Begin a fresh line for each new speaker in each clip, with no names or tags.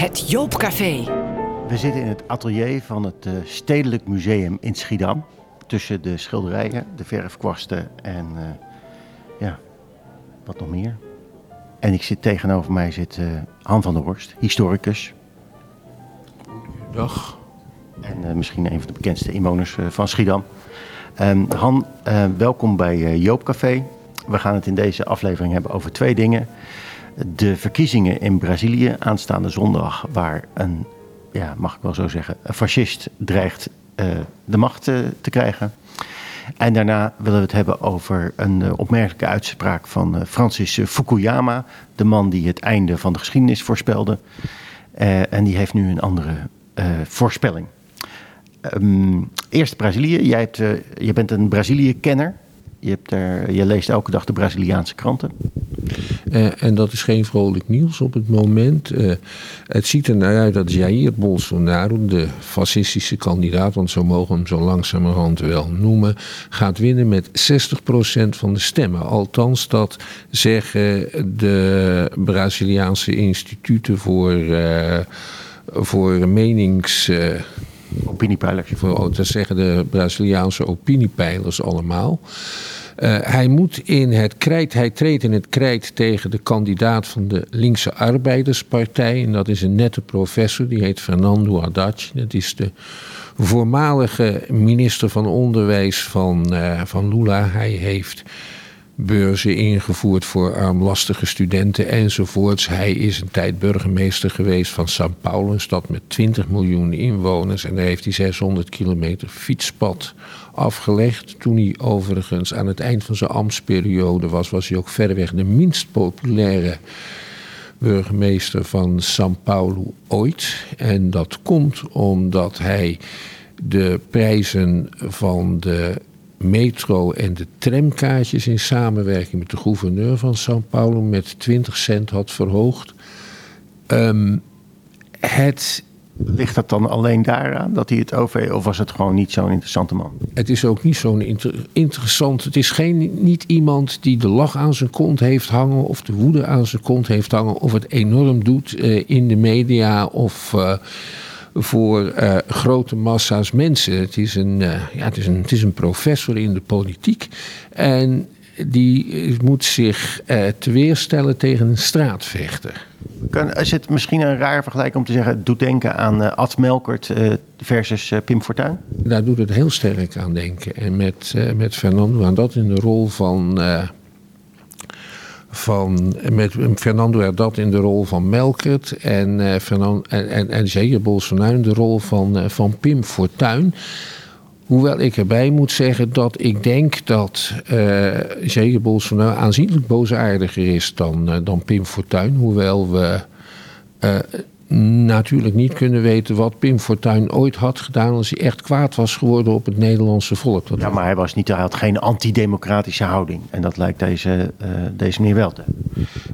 Het Joopcafé.
We zitten in het atelier van het uh, Stedelijk Museum in Schiedam. Tussen de schilderijen, de verfkwasten en uh, ja, wat nog meer. En ik zit tegenover mij zit uh, Han van der Horst, historicus.
Dag.
En misschien een van de bekendste inwoners van Schiedam. Um, Han, welkom bij Joopcafé. We gaan het in deze aflevering hebben over twee dingen de verkiezingen in Brazilië aanstaande zondag, waar een, ja, mag ik wel zo zeggen, een fascist dreigt uh, de macht uh, te krijgen. En daarna willen we het hebben over een uh, opmerkelijke uitspraak van Francis Fukuyama, de man die het einde van de geschiedenis voorspelde. en die heeft nu een andere voorspelling. Um, eerst Brazilië. Jij hebt, je bent een Brazilië-kenner. Je, hebt je leest elke dag de Braziliaanse kranten.
Uh, en dat is geen vrolijk nieuws op het moment. Uh, het ziet er naar uit dat Jair Bolsonaro, de fascistische kandidaat, want zo mogen we hem zo langzamerhand wel noemen, gaat winnen met 60% van de stemmen. Althans, dat zeggen de Braziliaanse instituten voor, uh, voor menings.
Opiniepeilers.
Voor, dat zeggen de Braziliaanse opiniepeilers allemaal. Uh, hij moet in het krijt, hij treedt in het krijt tegen de kandidaat van de linkse arbeiderspartij. En dat is een nette professor, die heet Fernando Haddad. Dat is de voormalige minister van Onderwijs van, uh, van Lula. Hij heeft beurzen ingevoerd voor armlastige studenten enzovoorts. Hij is een tijd burgemeester geweest van São Paulo, een stad met 20 miljoen inwoners. En daar heeft hij 600 kilometer fietspad afgelegd. Toen hij overigens aan het eind van zijn ambtsperiode was, was hij ook verreweg de minst populaire burgemeester van São Paulo ooit. En dat komt omdat hij de prijzen van de metro en de tramkaartjes in samenwerking met de gouverneur van São Paulo met 20 cent had verhoogd. Um, het
Ligt dat dan alleen daaraan dat hij het over of was het gewoon niet zo'n interessante man?
Het is ook niet zo'n inter interessant. Het is geen, niet iemand die de lach aan zijn kont heeft hangen of de woede aan zijn kont heeft hangen of het enorm doet uh, in de media of. Uh, voor uh, grote massa's mensen. Het is, een, uh, ja, het, is een, het is een professor in de politiek. En die moet zich uh, te weerstellen tegen een straatvechter.
Kan, is het misschien een raar vergelijking om te zeggen... het doet denken aan Ad Melkert versus Pim Fortuyn?
Daar doet het heel sterk aan denken. En met, met Fernando aan dat in de rol van van, met Fernando Herdat in de rol van Melkert en, uh, Fernando, en, en, en Jair Bolsonaro in de rol van, uh, van Pim Fortuyn. Hoewel ik erbij moet zeggen dat ik denk dat uh, Jair Bolsonaro aanzienlijk boosaardiger is dan, dan Pim Fortuyn. Hoewel we natuurlijk niet kunnen weten wat Pim Fortuyn ooit had gedaan als hij echt kwaad was geworden op het Nederlandse volk.
Dat ja, maar hij, was niet, hij had geen antidemocratische houding. En dat lijkt deze, uh, deze meneer wel te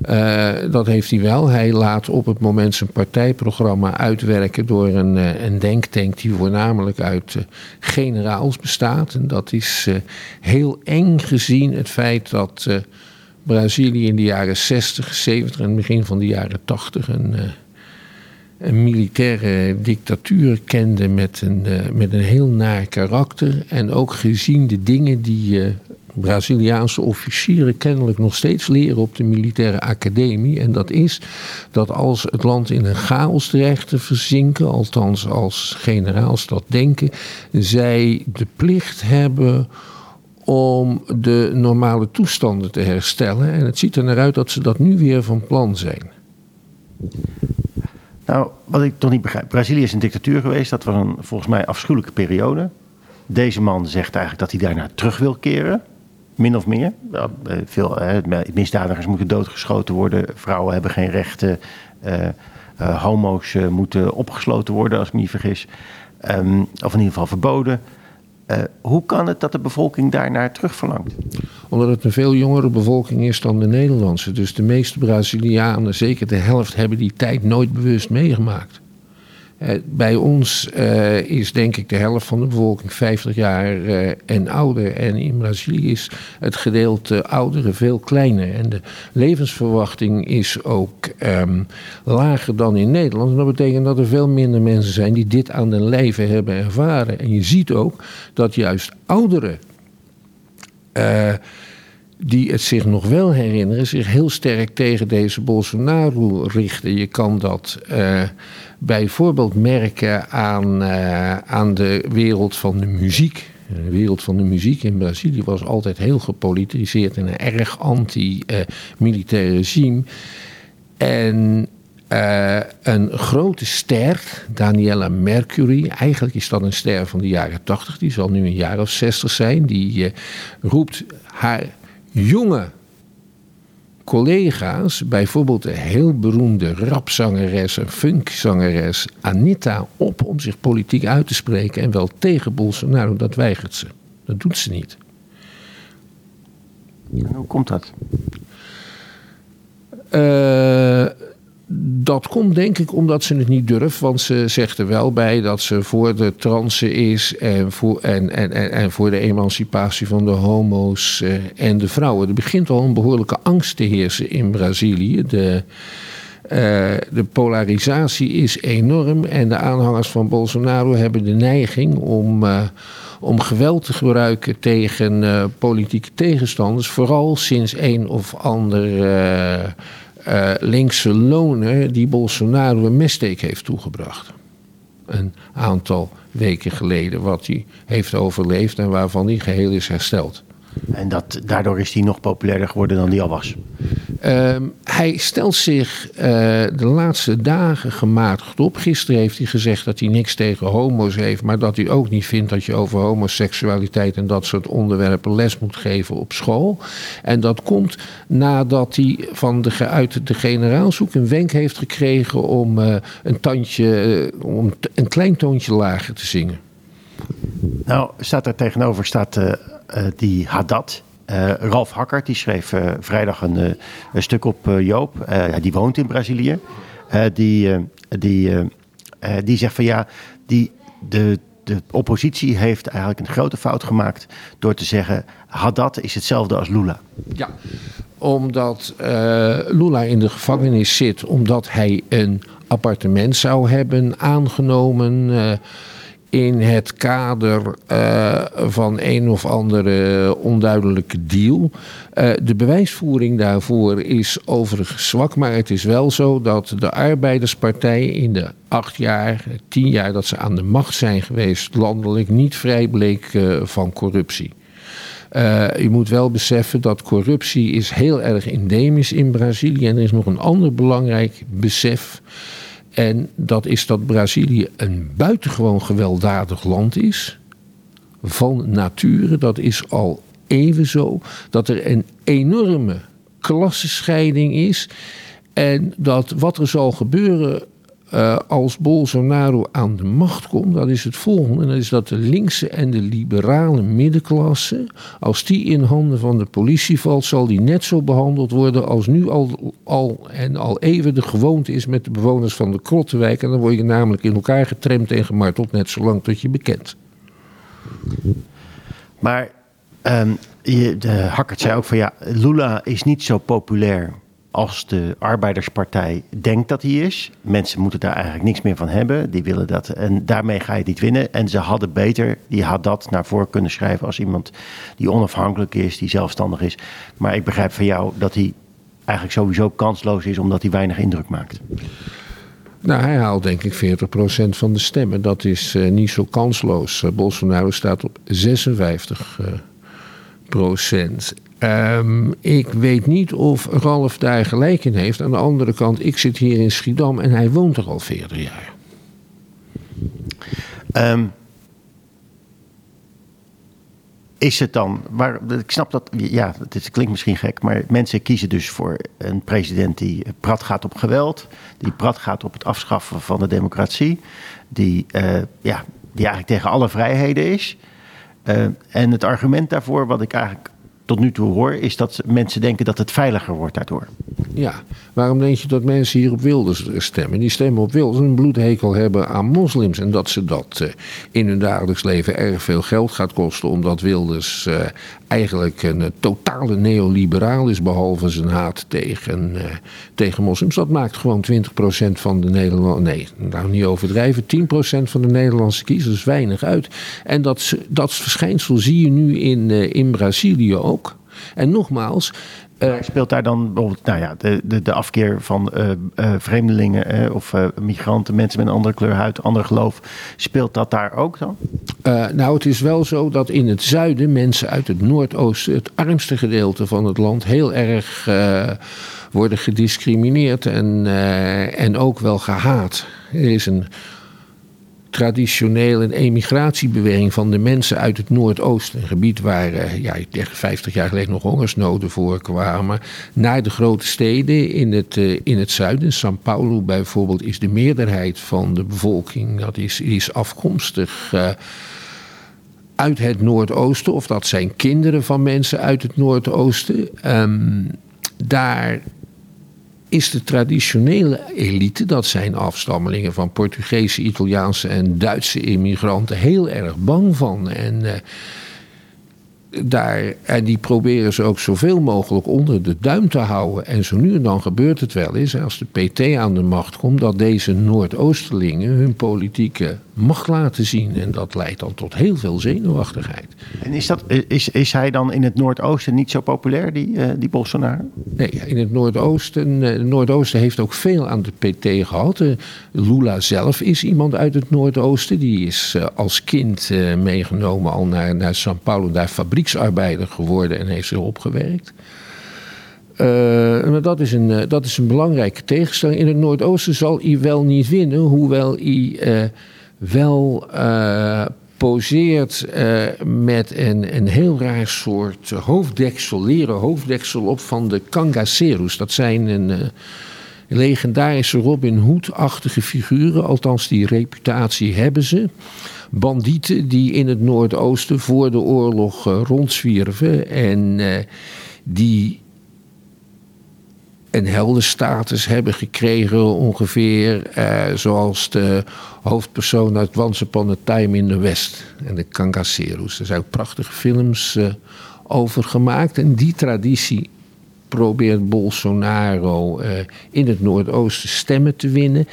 uh, Dat heeft hij wel. Hij laat op het moment zijn partijprogramma uitwerken door een, uh, een denktank die voornamelijk uit generaals bestaat. En dat is heel eng gezien het feit dat Brazilië in de jaren 60, 70 en begin van de jaren 80 een een militaire dictatuur kende met een, uh, met een heel naar karakter. En ook gezien de dingen die uh, Braziliaanse officieren kennelijk nog steeds leren op de militaire academie. En dat is dat als het land in een chaos dreigt te verzinken, althans als generaals dat denken, zij de plicht hebben om de normale toestanden te herstellen. En het ziet er naar uit dat ze dat nu weer van plan zijn.
Nou, wat ik toch niet begrijp. Brazilië is een dictatuur geweest. Dat was een volgens mij afschuwelijke periode. Deze man zegt eigenlijk dat hij daarna terug wil keren. Min of meer. Veel misdadigers moeten doodgeschoten worden. Vrouwen hebben geen rechten. Uh, homo's moeten opgesloten worden, als ik me niet vergis. Um, of in ieder geval verboden. Uh, hoe kan het dat de bevolking daarnaar terugverlangt?
Omdat het een veel jongere bevolking is dan de Nederlandse. Dus de meeste Brazilianen, zeker de helft, hebben die tijd nooit bewust meegemaakt. Bij ons is denk ik de helft van de bevolking 50 jaar en ouder. En in Brazilië is het gedeelte ouderen veel kleiner. En de levensverwachting is ook ehm, lager dan in Nederland. En dat betekent dat er veel minder mensen zijn die dit aan de lijve hebben ervaren. En je ziet ook dat juist ouderen die het zich nog wel herinneren, zich heel sterk tegen deze Bolsonaro richten. Je kan dat uh, bijvoorbeeld merken aan, uh, aan de wereld van de muziek. De wereld van de muziek in Brazilië was altijd heel gepolitiseerd en een erg anti-militair regime. En uh, een grote ster, Daniela Mercury, eigenlijk is dat een ster van de jaren 80, die zal nu een jaar of 60 zijn, die roept haar jonge collega's, bijvoorbeeld de heel beroemde rapzangeres en funkzangeres Anita, op om zich politiek uit te spreken en wel tegen Bolsonaro. Dat weigert ze. Dat doet ze niet.
En hoe komt dat?
Uh, dat komt denk ik omdat ze het niet durft. Want ze zegt er wel bij dat ze voor de transen is. En voor, en, en, en, en voor de emancipatie van de homo's eh, en de vrouwen. Er begint al een behoorlijke angst te heersen in Brazilië. De, uh, de polarisatie is enorm. En de aanhangers van Bolsonaro hebben de neiging om. Uh, om geweld te gebruiken tegen politieke tegenstanders. Vooral sinds een of ander uh, linkse loner die Bolsonaro een messteek heeft toegebracht. Een aantal weken geleden, wat hij heeft overleefd en waarvan hij geheel is hersteld.
En dat, daardoor is hij nog populairder geworden dan hij al was.
Uh, hij stelt zich uh, de laatste dagen gematigd op. Gisteren heeft hij gezegd dat hij niks tegen homo's heeft, maar dat hij ook niet vindt dat je over homoseksualiteit en dat soort onderwerpen les moet geven op school. En dat komt nadat hij van de, uit de generaalzoek een wenk heeft gekregen om uh, een tandje, uh, om een klein toontje lager te zingen.
Nou, staat er tegenover staat die Haddad. Uh, Ralf Hakkert die schreef uh, vrijdag een, een, stuk op Joop. die woont in Brazilië. die, die, die zegt van ja, die, de, de oppositie heeft eigenlijk een grote fout gemaakt door te zeggen: Haddad is hetzelfde als Lula.
Ja, omdat Lula in de gevangenis zit, omdat hij een appartement zou hebben aangenomen in het kader uh, van een of andere onduidelijke deal. Uh, de bewijsvoering daarvoor is overigens zwak, maar het is wel zo dat de arbeiderspartij in de acht jaar, tien jaar dat ze aan de macht zijn geweest, landelijk niet vrij bleek uh, van corruptie. Uh, je moet wel beseffen dat corruptie is heel erg endemisch in Brazilië. En er is nog een ander belangrijk besef. En dat is dat Brazilië een buitengewoon gewelddadig land is. Van nature. Dat is al even zo. Dat er een enorme klassenscheiding is. En dat wat er zal gebeuren uh, als Bolsonaro aan de macht komt, dat is het volgende. En dat is dat de linkse en de liberale middenklasse, als die in handen van de politie valt, zal die net zo behandeld worden als nu al, al en al even de gewoonte is met de bewoners van de Krottenwijk. En dan word je namelijk in elkaar getremd en gemarteld net zolang tot je bekend.
Maar um, je, de Hakkert zei ook van ja, Lula is niet zo populair als de arbeiderspartij denkt dat hij is. Mensen moeten daar eigenlijk niks meer van hebben. Die willen dat. En daarmee ga je niet winnen. En ze hadden beter, die had dat naar voren kunnen schrijven als iemand die onafhankelijk is, die zelfstandig is. Maar ik begrijp van jou dat hij eigenlijk sowieso kansloos is omdat hij weinig indruk maakt.
Nou, hij haalt denk ik 40% van de stemmen. Dat is uh, niet zo kansloos. Uh, Bolsonaro staat op 56 uh, procent. Um, ik weet niet of Ralf daar gelijk in heeft. Aan de andere kant, ik zit hier in Schiedam en hij woont er al 40 jaar.
Um, is het dan, ik snap dat, ja, het klinkt misschien gek, maar mensen kiezen dus voor een president die prat gaat op geweld, die prat gaat op het afschaffen van de democratie, die, uh, ja, die eigenlijk tegen alle vrijheden is. Uh, en het argument daarvoor, wat ik eigenlijk tot nu toe hoor, is dat mensen denken dat het veiliger wordt daardoor.
Ja, waarom denk je dat mensen hier op Wilders stemmen? Die stemmen op Wilders een bloedhekel hebben aan moslims. En dat ze dat uh, in hun dagelijks leven erg veel geld gaat kosten. Omdat Wilders uh, eigenlijk een uh, totale neoliberaal is. Behalve zijn haat tegen, tegen moslims. Dat maakt gewoon 20% van de Nederlandse. Nee, nou niet overdrijven. 10% van de Nederlandse kiezers weinig uit. En dat, dat verschijnsel zie je nu in, in Brazilië ook. En nogmaals,
uh, speelt daar dan bijvoorbeeld nou ja, de, de, de afkeer van uh, uh, vreemdelingen of migranten, mensen met een andere kleur huid, ander geloof, speelt dat daar ook dan?
nou, het is wel zo dat in het zuiden mensen uit het noordoosten, het armste gedeelte van het land, heel erg worden gediscrimineerd en, en ook wel gehaat. Er is een traditioneel een emigratiebeweging van de mensen uit het Noordoosten. Een gebied waar uh, ja, 50 jaar geleden nog hongersnoden voorkwamen. Naar de grote steden in het, uh, in het zuiden. São Paulo bijvoorbeeld is de meerderheid van de bevolking. Dat is, is afkomstig. Uh, uit het Noordoosten, of dat zijn kinderen van mensen uit het Noordoosten. Um, daar is de traditionele elite, dat zijn afstammelingen van Portugese, Italiaanse en Duitse immigranten, heel erg bang van. En uh, daar, en die proberen ze ook zoveel mogelijk onder de duim te houden. En zo nu en dan gebeurt het wel eens, als de PT aan de macht komt, dat deze Noordoosterlingen hun politieke macht laten zien. En dat leidt dan tot heel veel zenuwachtigheid.
En is, dat, is, is hij dan in het Noordoosten niet zo populair, die, uh, die Bolsonaro?
Nee, in het Noordoosten. Uh, het Noordoosten heeft ook veel aan de PT gehad. Uh, Lula zelf is iemand uit het Noordoosten. Die is als kind meegenomen al naar, naar São Paulo, daar fabrieksarbeider geworden en heeft zich opgewerkt. maar dat is, een, dat is een belangrijke tegenstelling. In het Noordoosten zal hij wel niet winnen, hoewel hij wel uh, poseert met een, een heel raar soort hoofddeksel, leren hoofddeksel op van de Kangacero's. Dat zijn een legendarische Robin Hood-achtige figuren, althans die reputatie hebben ze. Bandieten die in het Noordoosten voor de oorlog rondzwierven en die een heldenstatus hebben gekregen, ongeveer eh, zoals de hoofdpersoon uit Once Upon a Time in the West en de Kangacero's. Er zijn ook prachtige films over gemaakt en die traditie probeert Bolsonaro in het Noordoosten stemmen te winnen.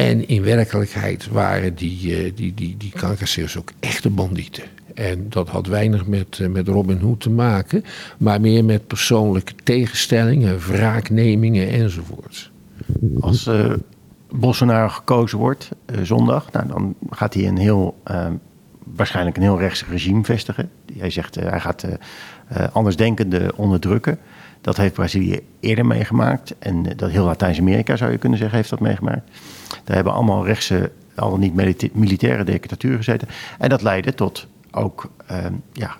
En in werkelijkheid waren die, uh, die, die, die Kangacero's ook echte bandieten. En dat had weinig met, eh, met Robin Hood te maken, maar meer met persoonlijke tegenstellingen, wraaknemingen enzovoorts.
Als uh, Bolsonaro gekozen wordt zondag, nou, dan gaat hij een heel, waarschijnlijk een heel rechts regime vestigen. Hij zegt hij gaat andersdenkenden onderdrukken. Dat heeft Brazilië eerder meegemaakt. En dat heel Latijns-Amerika, zou je kunnen zeggen, heeft dat meegemaakt. Daar hebben allemaal rechtse, al niet militaire dictaturen gezeten. En dat leidde tot ook ehm, ja,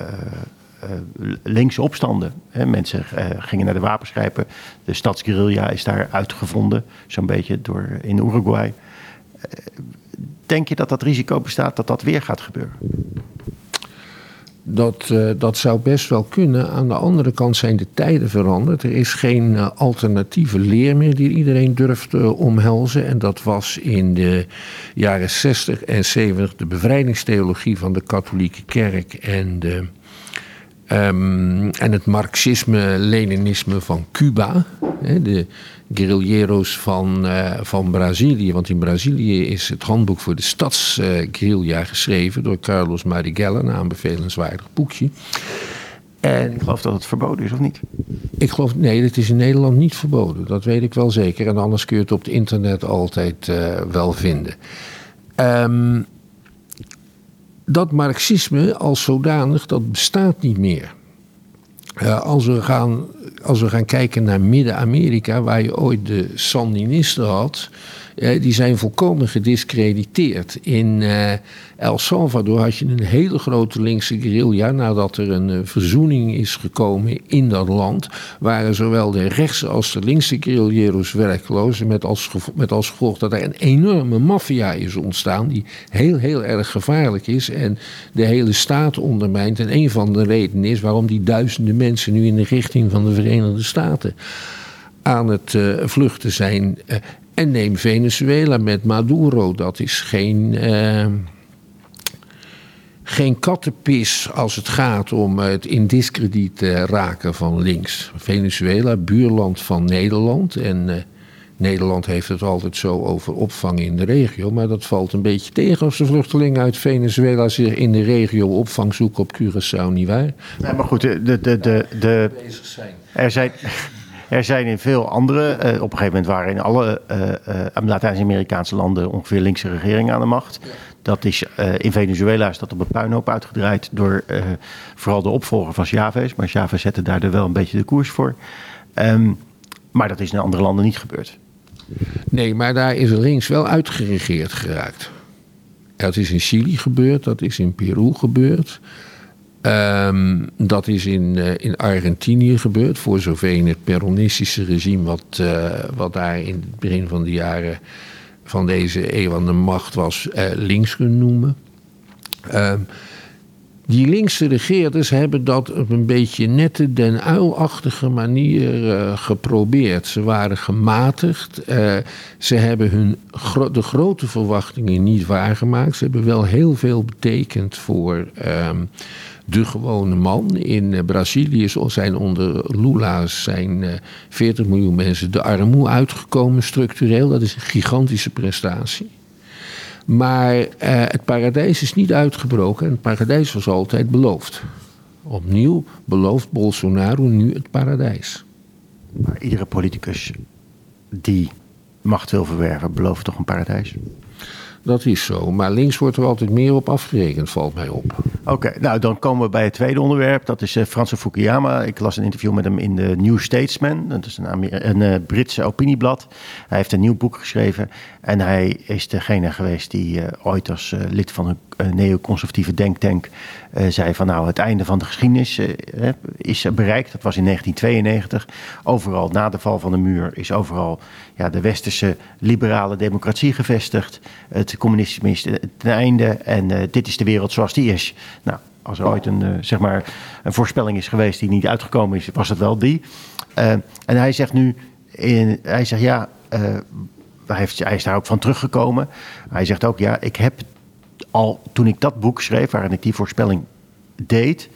uh, linkse opstanden. Hè. Mensen gingen naar de wapensgrijpen. De stadsguerrilla is daar uitgevonden, zo'n beetje door, in Uruguay. denk je dat dat risico bestaat dat dat weer gaat gebeuren?
Dat, uh, dat zou best wel kunnen. Aan de andere kant zijn de tijden veranderd. Er is geen uh, alternatieve leer meer die iedereen durft uh, omhelzen. En dat was in de jaren 60 en 70 de bevrijdingstheologie van de katholieke kerk en de Um, en het marxisme-leninisme van Cuba, hè, de guerrilleros van, uh, van Brazilië. Want in Brazilië is het handboek voor de stadsguerrilla geschreven door Carlos Marighella, een aanbevelenswaardig boekje.
En ik geloof dat het verboden is, of niet?
Ik geloof, nee, het is in Nederland niet verboden. Dat weet ik wel zeker. En anders kun je het op het internet altijd uh, wel vinden. Um, dat marxisme als zodanig, dat bestaat niet meer. Uh, als we gaan als we gaan kijken naar Midden-Amerika, waar je ooit de Sandinisten had, eh, die zijn volkomen gediscrediteerd. In eh, El Salvador had je een hele grote linkse guerrilla. Nadat er een eh, verzoening is gekomen in dat land, waren zowel de rechtse als de linkse guerrilleros werkloos. Met als, met als gevolg dat er een enorme maffia is ontstaan, die heel, heel erg gevaarlijk is en de hele staat ondermijnt. En een van de redenen is waarom die duizenden mensen nu in de richting van de Verenigde Staten aan het vluchten zijn. En neem Venezuela met Maduro. Dat is geen, uh, geen kattenpis als het gaat om het in discrediet raken van links. Venezuela, buurland van Nederland. En uh, Nederland heeft het altijd zo over opvang in de regio. Maar dat valt een beetje tegen als de vluchtelingen uit Venezuela zich in de regio opvang zoeken op Curaçao, nietwaar?
Nee, maar goed, de, de, de, de,
bezig zijn.
er zijn. Er zijn in veel andere, uh, op een gegeven moment waren in alle uh, uh, Latijns-Amerikaanse landen ongeveer linkse regeringen aan de macht. Dat is, in Venezuela is dat op een puinhoop uitgedraaid door vooral de opvolger van Chavez. Maar Chavez zette daar wel een beetje de koers voor. Um, maar dat is in andere landen niet gebeurd.
Nee, maar daar is links wel uitgeregeerd geraakt. Dat is in Chili gebeurd, dat is in Peru gebeurd. Um, dat is in, uh, in Argentinië gebeurd, voor zover in het Peronistische regime, wat, uh, wat daar in het begin van de jaren van deze eeuw aan de macht was, uh, links kunnen noemen. Um, die linkse regeerders hebben dat op een beetje nette den uilachtige manier geprobeerd. Ze waren gematigd. ze hebben hun de grote verwachtingen niet waargemaakt. Ze hebben wel heel veel betekend voor. Um, de gewone man. In Brazilië zijn onder Lula zijn 40 miljoen mensen de armoede uitgekomen structureel. Dat is een gigantische prestatie. Maar uh, het paradijs is niet uitgebroken en het paradijs was altijd beloofd. Opnieuw belooft Bolsonaro nu het paradijs.
Maar iedere politicus die macht wil verwerven, belooft toch een paradijs?
Dat is zo. Maar links wordt er altijd meer op afgerekend, valt mij op.
Oké, nou dan komen we bij het tweede onderwerp. Dat is uh, Franse Fukuyama. Ik las een interview met hem in de New Statesman. Dat is een, een uh, Britse opinieblad. Hij heeft een nieuw boek geschreven. En hij is degene geweest die uh, ooit als lid van een neoconservatieve denktank zei van nou het einde van de geschiedenis is bereikt. Dat was in 1992. Overal na de val van de muur is overal ja, de westerse liberale democratie gevestigd. Het communisme is ten einde en dit is de wereld zoals die is. Nou, als er ooit een, zeg maar een voorspelling is geweest die niet uitgekomen is, was het wel die. En hij zegt nu, in, hij zegt ja, hij, heeft, hij is daar ook van teruggekomen. Hij zegt ook ja, ik heb al toen ik dat boek schreef, waarin ik die voorspelling deed,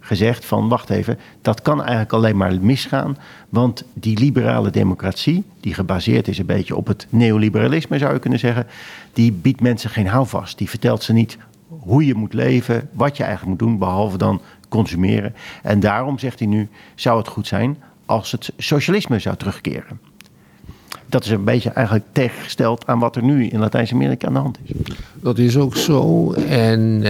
gezegd van wacht even, dat kan eigenlijk alleen maar misgaan. Want die liberale democratie, die gebaseerd is een beetje op het neoliberalisme zou je kunnen zeggen, die biedt mensen geen houvast. Die vertelt ze niet hoe je moet leven, wat je eigenlijk moet doen, behalve dan consumeren. En daarom zegt hij nu, zou het goed zijn als het socialisme zou terugkeren. Dat is een beetje eigenlijk tegengesteld aan wat er nu in Latijns-Amerika aan de hand is.
Dat is ook zo. En uh,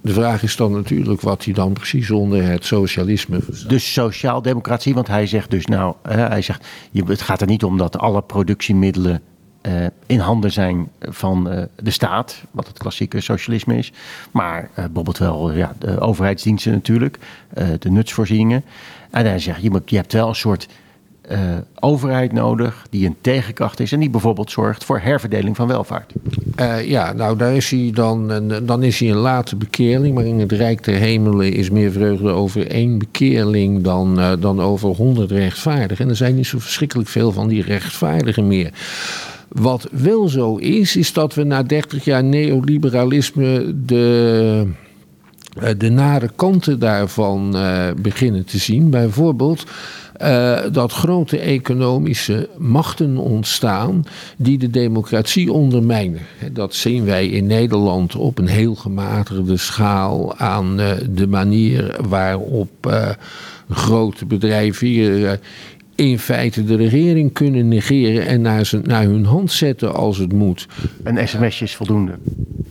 de vraag is dan natuurlijk wat hij dan precies onder het socialisme
verstaat. Dus sociaaldemocratie, want hij zegt dus nou, hij zegt, het gaat er niet om dat alle productiemiddelen uh, in handen zijn van uh, de staat, wat het klassieke socialisme is. Maar uh, bijvoorbeeld wel ja, de overheidsdiensten natuurlijk, de nutsvoorzieningen. En hij zegt, je, je hebt wel een soort uh, overheid nodig die een tegenkracht is en die bijvoorbeeld zorgt voor herverdeling van welvaart.
Uh, ja, nou daar is hij dan, dan is hij een late bekeerling, maar in het Rijk der Hemelen is meer vreugde over één bekeerling dan, uh, dan over honderd rechtvaardigen. En er zijn niet zo verschrikkelijk veel van die rechtvaardigen meer. Wat wel zo is, is dat we na 30 jaar neoliberalisme de de nare kanten daarvan uh, beginnen te zien. Bijvoorbeeld uh, dat grote economische machten ontstaan die de democratie ondermijnen. Dat zien wij in Nederland op een heel gematigde schaal aan de manier waarop grote bedrijven hier in feite de regering kunnen negeren en naar, zijn, naar hun hand zetten als het moet.
Een sms'je is voldoende.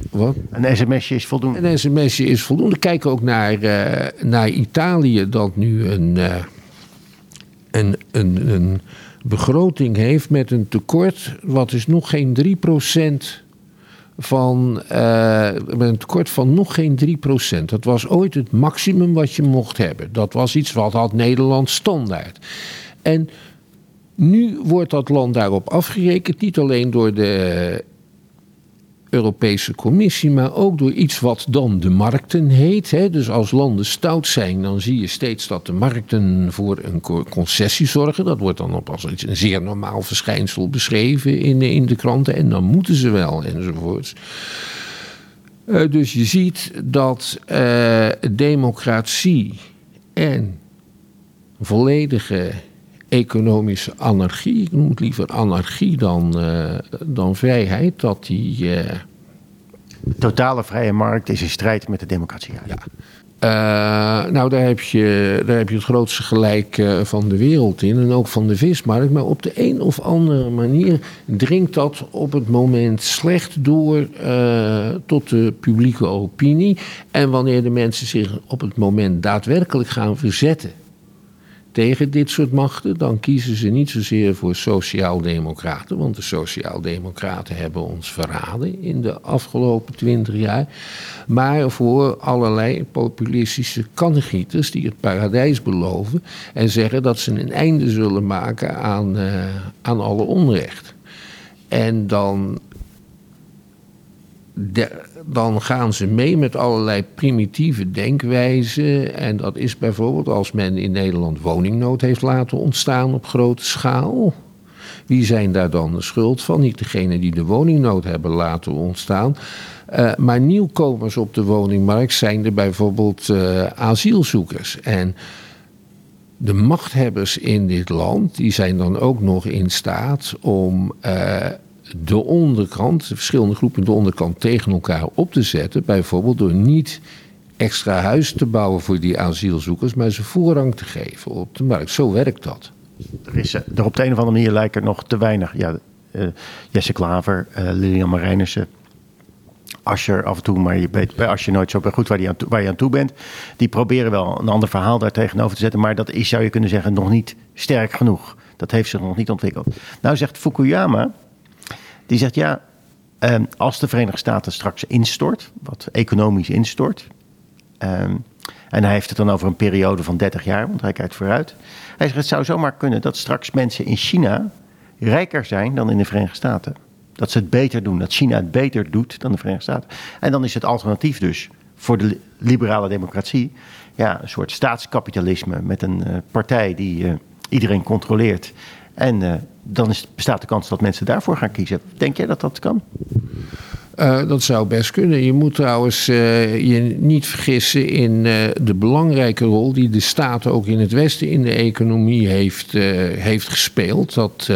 Wat?
Een sms'je is voldoende.
Een sms'je is voldoende. Kijk ook naar, uh, naar Italië, dat nu een, uh, een, een, een begroting heeft met een tekort wat is nog geen 3% van, uh, met een tekort van nog geen 3%. Dat was ooit het maximum wat je mocht hebben. Dat was iets wat had Nederland standaard. En nu wordt dat land daarop afgerekend, niet alleen door de Europese Commissie, maar ook door iets wat dan de markten heet. Hè. Dus als landen stout zijn, dan zie je steeds dat de markten voor een concessie zorgen. Dat wordt dan op als een zeer normaal verschijnsel beschreven in, in de kranten. En dan moeten ze wel, enzovoorts. Uh, dus je ziet dat uh, democratie en volledige economische anarchie, ik noem het liever anarchie dan, uh, dan vrijheid, dat die. Uh...
Totale vrije markt is in strijd met de democratie.
Ja. Uh, nou, daar heb, je, daar heb je het grootste gelijk van de wereld in en ook van de vismarkt. Maar op de een of andere manier dringt dat op het moment slecht door tot de publieke opinie. En wanneer de mensen zich op het moment daadwerkelijk gaan verzetten tegen dit soort machten, dan kiezen ze niet zozeer voor sociaaldemocraten, want de sociaaldemocraten hebben ons verraden in de afgelopen twintig jaar, maar voor allerlei populistische kannegieters die het paradijs beloven en zeggen dat ze een einde zullen maken aan, uh, aan alle onrecht. En dan dan gaan ze mee met allerlei primitieve denkwijzen. En dat is bijvoorbeeld als men in Nederland woningnood heeft laten ontstaan op grote schaal. Wie zijn daar dan de schuld van? Niet degene die de woningnood hebben laten ontstaan. Uh, maar nieuwkomers op de woningmarkt zijn er bijvoorbeeld uh, asielzoekers. En de machthebbers in dit land, die zijn dan ook nog in staat om uh, de onderkant, de verschillende groepen de onderkant tegen elkaar op te zetten. Bijvoorbeeld door niet extra huis te bouwen voor die asielzoekers, maar ze voorrang te geven op de markt. Zo werkt dat.
Er, is, eh, er op de een of andere manier lijkt er nog te weinig. Ja, uh, Jesse Klaver, uh, Lilian Marijnissen, Ascher af en toe, maar je weet bij Ascher nooit zo goed waar, waar je aan toe bent. Die proberen wel een ander verhaal daar tegenover te zetten, maar dat is, zou je kunnen zeggen, nog niet sterk genoeg. Dat heeft zich nog niet ontwikkeld. Nou zegt Fukuyama, die zegt ja, ehm, als de Verenigde Staten straks instort, wat economisch instort. Ehm, en hij heeft het dan over een periode van 30 jaar, want hij kijkt vooruit. Hij zegt het zou zomaar kunnen dat straks mensen in China rijker zijn dan in de Verenigde Staten. Dat ze het beter doen, dat China het beter doet dan de Verenigde Staten. En dan is het alternatief dus voor de liberale democratie ja, een soort staatskapitalisme met een uh, partij die uh, iedereen controleert en uh, dan is, bestaat de kans dat mensen daarvoor gaan kiezen. Denk jij dat dat kan?
Uh, dat zou best kunnen. Je moet trouwens uh, je niet vergissen in de belangrijke rol die de staat ook in het Westen in de economie heeft, heeft gespeeld. Dat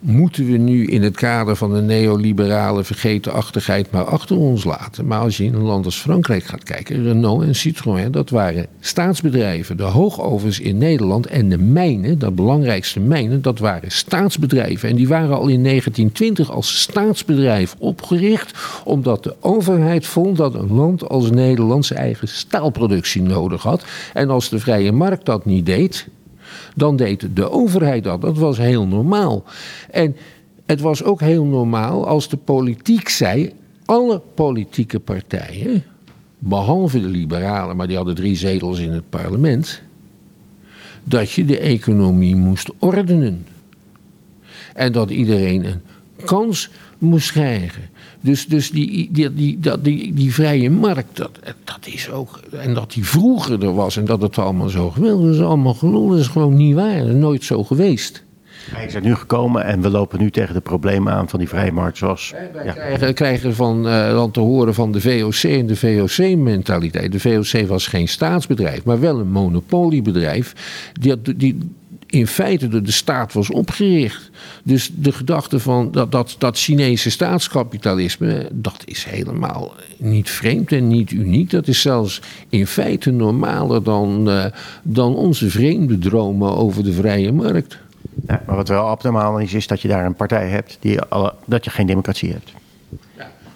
moeten we nu in het kader van de neoliberale vergetenachtigheid maar achter ons laten. Maar als je in een land als Frankrijk gaat kijken, Renault en Citroën, dat waren staatsbedrijven. De hoogovens in Nederland en de mijnen, de belangrijkste mijnen, dat waren staatsbedrijven. En die waren al in 1920 als staatsbedrijf opgericht, omdat de overheid vond dat een land als Nederland zijn eigen staalproductie nodig had. En als de vrije markt dat niet deed, dan deed de overheid dat. Dat was heel normaal. En het was ook heel normaal als de politiek zei: alle politieke partijen, behalve de liberalen, maar die hadden drie zetels in het parlement, dat je de economie moest ordenen. En dat iedereen een kans moest krijgen. Dus, dus die, die, die, die, die, vrije markt, dat, dat is ook. En dat die vroeger er was en dat het allemaal zo geweldig is, allemaal gelul. Dat is gewoon niet waar. Dat is nooit zo geweest.
Hij is er nu gekomen en we lopen nu tegen de problemen aan van die vrije markt. Zoals,
wij ja. krijgen, krijgen van, uh, dan te horen van de VOC en de VOC-mentaliteit. De VOC was geen staatsbedrijf, maar wel een monopoliebedrijf. Die, die, in feite door de staat was opgericht. Dus de gedachte van dat, dat, dat Chinese staatskapitalisme, dat is helemaal niet vreemd en niet uniek. Dat is zelfs in feite normaler dan, uh, dan onze vreemde dromen over de vrije markt.
Maar wat wel abnormaal is, is dat je daar een partij hebt die dat je geen democratie hebt.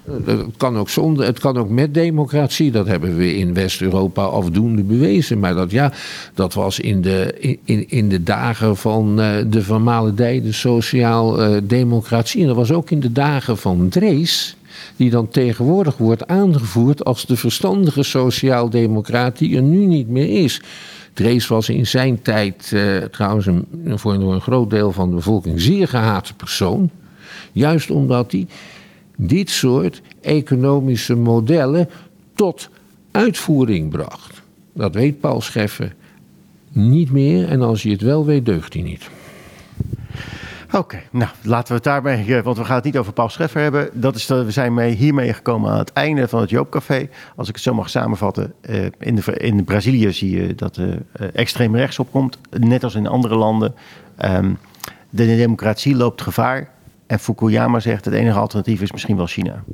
Ja. Het kan, ook zonder, het kan ook met democratie. Dat hebben we in West-Europa afdoende bewezen. Maar dat, ja, dat was in de, in, in de dagen van uh, de Van de sociaal-democratie. en dat was ook in de dagen van Drees die dan tegenwoordig wordt aangevoerd als de verstandige sociaaldemocraat die er nu niet meer is. Drees was in zijn tijd trouwens een, voor een groot deel van de bevolking zeer gehate persoon. Juist omdat hij dit soort economische modellen tot uitvoering bracht. Dat weet Paul Scheffer niet meer en als hij het wel weet, deugt hij niet.
Oké, nou laten we het daarbij, want we gaan het niet over Paul Scheffer hebben. Dat is we zijn mee, hiermee gekomen aan het einde van het Joopcafé. Als ik het zo mag samenvatten, eh, in, de, in Brazilië zie je dat uh, extreem rechts opkomt, net als in andere landen. Ehm, de democratie loopt gevaar. En Fukuyama zegt het enige alternatief is misschien wel China.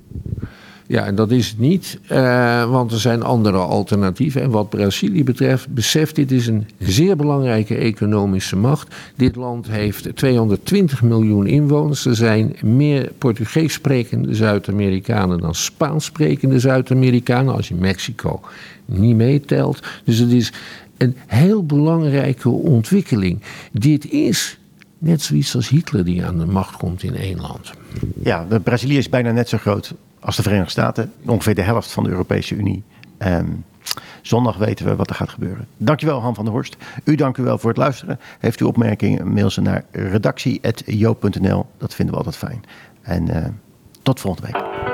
Ja, en dat is het niet, uh, want er zijn andere alternatieven. En wat Brazilië betreft, beseft dit is een zeer belangrijke economische macht. Dit land heeft 220 miljoen inwoners. Er zijn meer Portugees sprekende Zuid-Amerikanen dan Spaans sprekende Zuid-Amerikanen, als je Mexico niet meetelt. Dus het is een heel belangrijke ontwikkeling. Dit is net zoiets als Hitler die aan de macht komt in één land.
Ja, Brazilië is bijna net zo groot als de Verenigde Staten. Ongeveer de helft van de Europese Unie. Um, zondag weten we wat er gaat gebeuren. Dankjewel, Han van der Horst. U dank u wel voor het luisteren. Heeft u opmerkingen, mail ze naar redactie.joop.nl. Dat vinden we altijd fijn. En uh, tot volgende week.